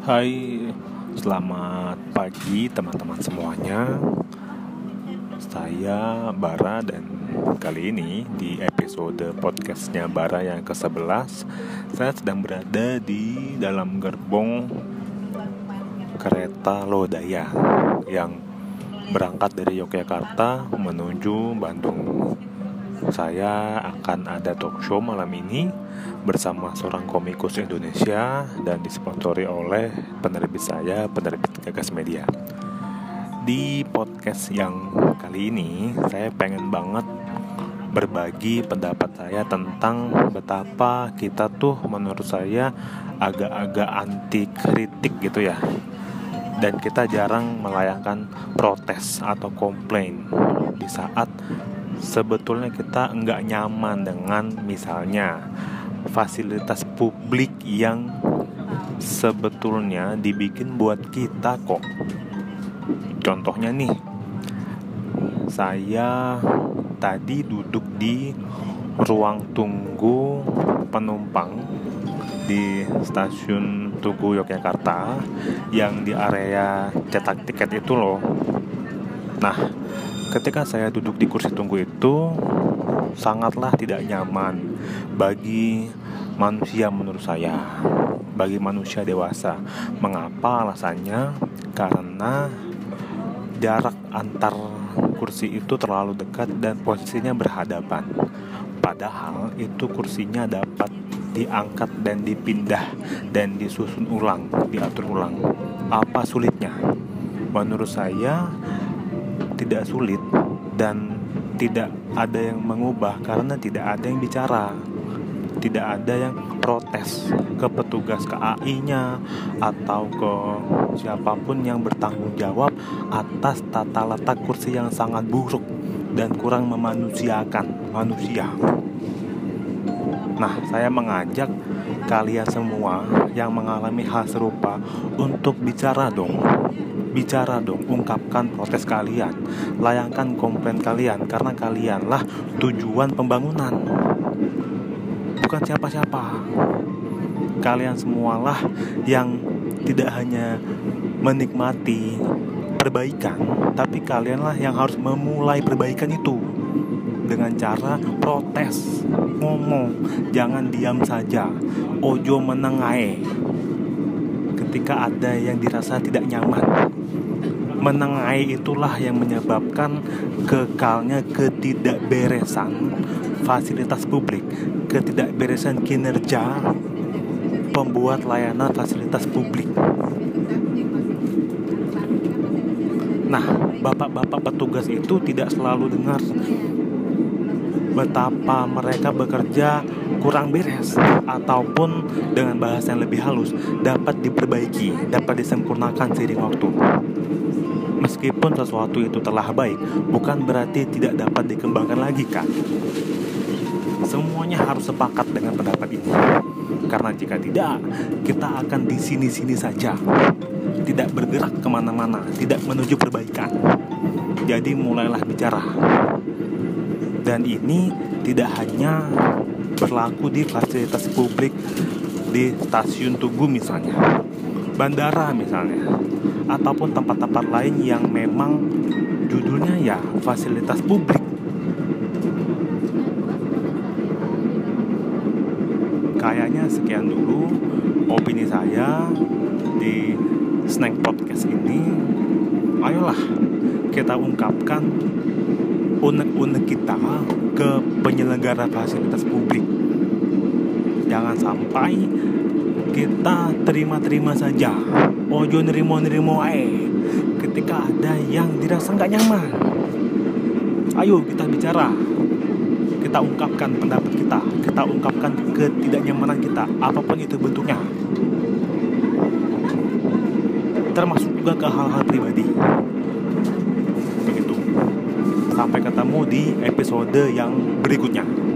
Hai, selamat pagi teman-teman semuanya. Saya Bara dan kali ini di episode podcastnya Bara yang ke-11 Saya sedang berada di dalam gerbong kereta Lodaya Yang berangkat dari Yogyakarta menuju Bandung saya akan ada talk show malam ini bersama seorang komikus Indonesia dan disponsori oleh penerbit saya, penerbit Gagas Media. Di podcast yang kali ini, saya pengen banget berbagi pendapat saya tentang betapa kita tuh menurut saya agak-agak anti kritik gitu ya. Dan kita jarang melayangkan protes atau komplain di saat sebetulnya kita nggak nyaman dengan misalnya fasilitas publik yang sebetulnya dibikin buat kita kok. Contohnya nih, saya tadi duduk di ruang tunggu penumpang di stasiun Tugu Yogyakarta yang di area cetak tiket itu loh. Nah, Ketika saya duduk di kursi tunggu itu sangatlah tidak nyaman bagi manusia menurut saya, bagi manusia dewasa. Mengapa alasannya? Karena jarak antar kursi itu terlalu dekat dan posisinya berhadapan. Padahal itu kursinya dapat diangkat dan dipindah dan disusun ulang, diatur ulang. Apa sulitnya? Menurut saya tidak sulit dan tidak ada yang mengubah karena tidak ada yang bicara tidak ada yang protes ke petugas KAI-nya atau ke siapa pun yang bertanggung jawab atas tata letak kursi yang sangat buruk dan kurang memanusiakan manusia. Nah, saya mengajak kalian semua yang mengalami hal serupa untuk bicara dong bicara dong, ungkapkan protes kalian, layangkan komplain kalian karena kalianlah tujuan pembangunan. Bukan siapa-siapa. Kalian semualah yang tidak hanya menikmati perbaikan, tapi kalianlah yang harus memulai perbaikan itu dengan cara protes, ngomong, jangan diam saja, ojo menengai ketika ada yang dirasa tidak nyaman. Menengahi itulah yang menyebabkan kekalnya ketidakberesan fasilitas publik, ketidakberesan kinerja pembuat layanan fasilitas publik. Nah, bapak-bapak petugas itu tidak selalu dengar betapa mereka bekerja kurang beres ataupun dengan bahasa yang lebih halus dapat diperbaiki, dapat disempurnakan seiring waktu. Meskipun sesuatu itu telah baik, bukan berarti tidak dapat dikembangkan lagi kan? Semuanya harus sepakat dengan pendapat ini. Karena jika tidak, kita akan di sini-sini saja. Tidak bergerak ke mana-mana, tidak menuju perbaikan. Jadi mulailah bicara dan ini tidak hanya berlaku di fasilitas publik di stasiun Tugu misalnya, bandara misalnya, ataupun tempat-tempat lain yang memang judulnya ya fasilitas publik. Kayaknya sekian dulu opini saya di Snack Podcast ini. Ayolah kita ungkapkan unek-unek kita ke penyelenggara fasilitas publik. Jangan sampai kita terima-terima saja. Ojo nerimo-nerimo ae. Ketika ada yang dirasa nggak nyaman. Ayo kita bicara. Kita ungkapkan pendapat kita. Kita ungkapkan ketidaknyamanan kita. Apa pun itu bentuknya. Termasuk juga ke hal-hal pribadi. Sampai ketemu di episode yang berikutnya.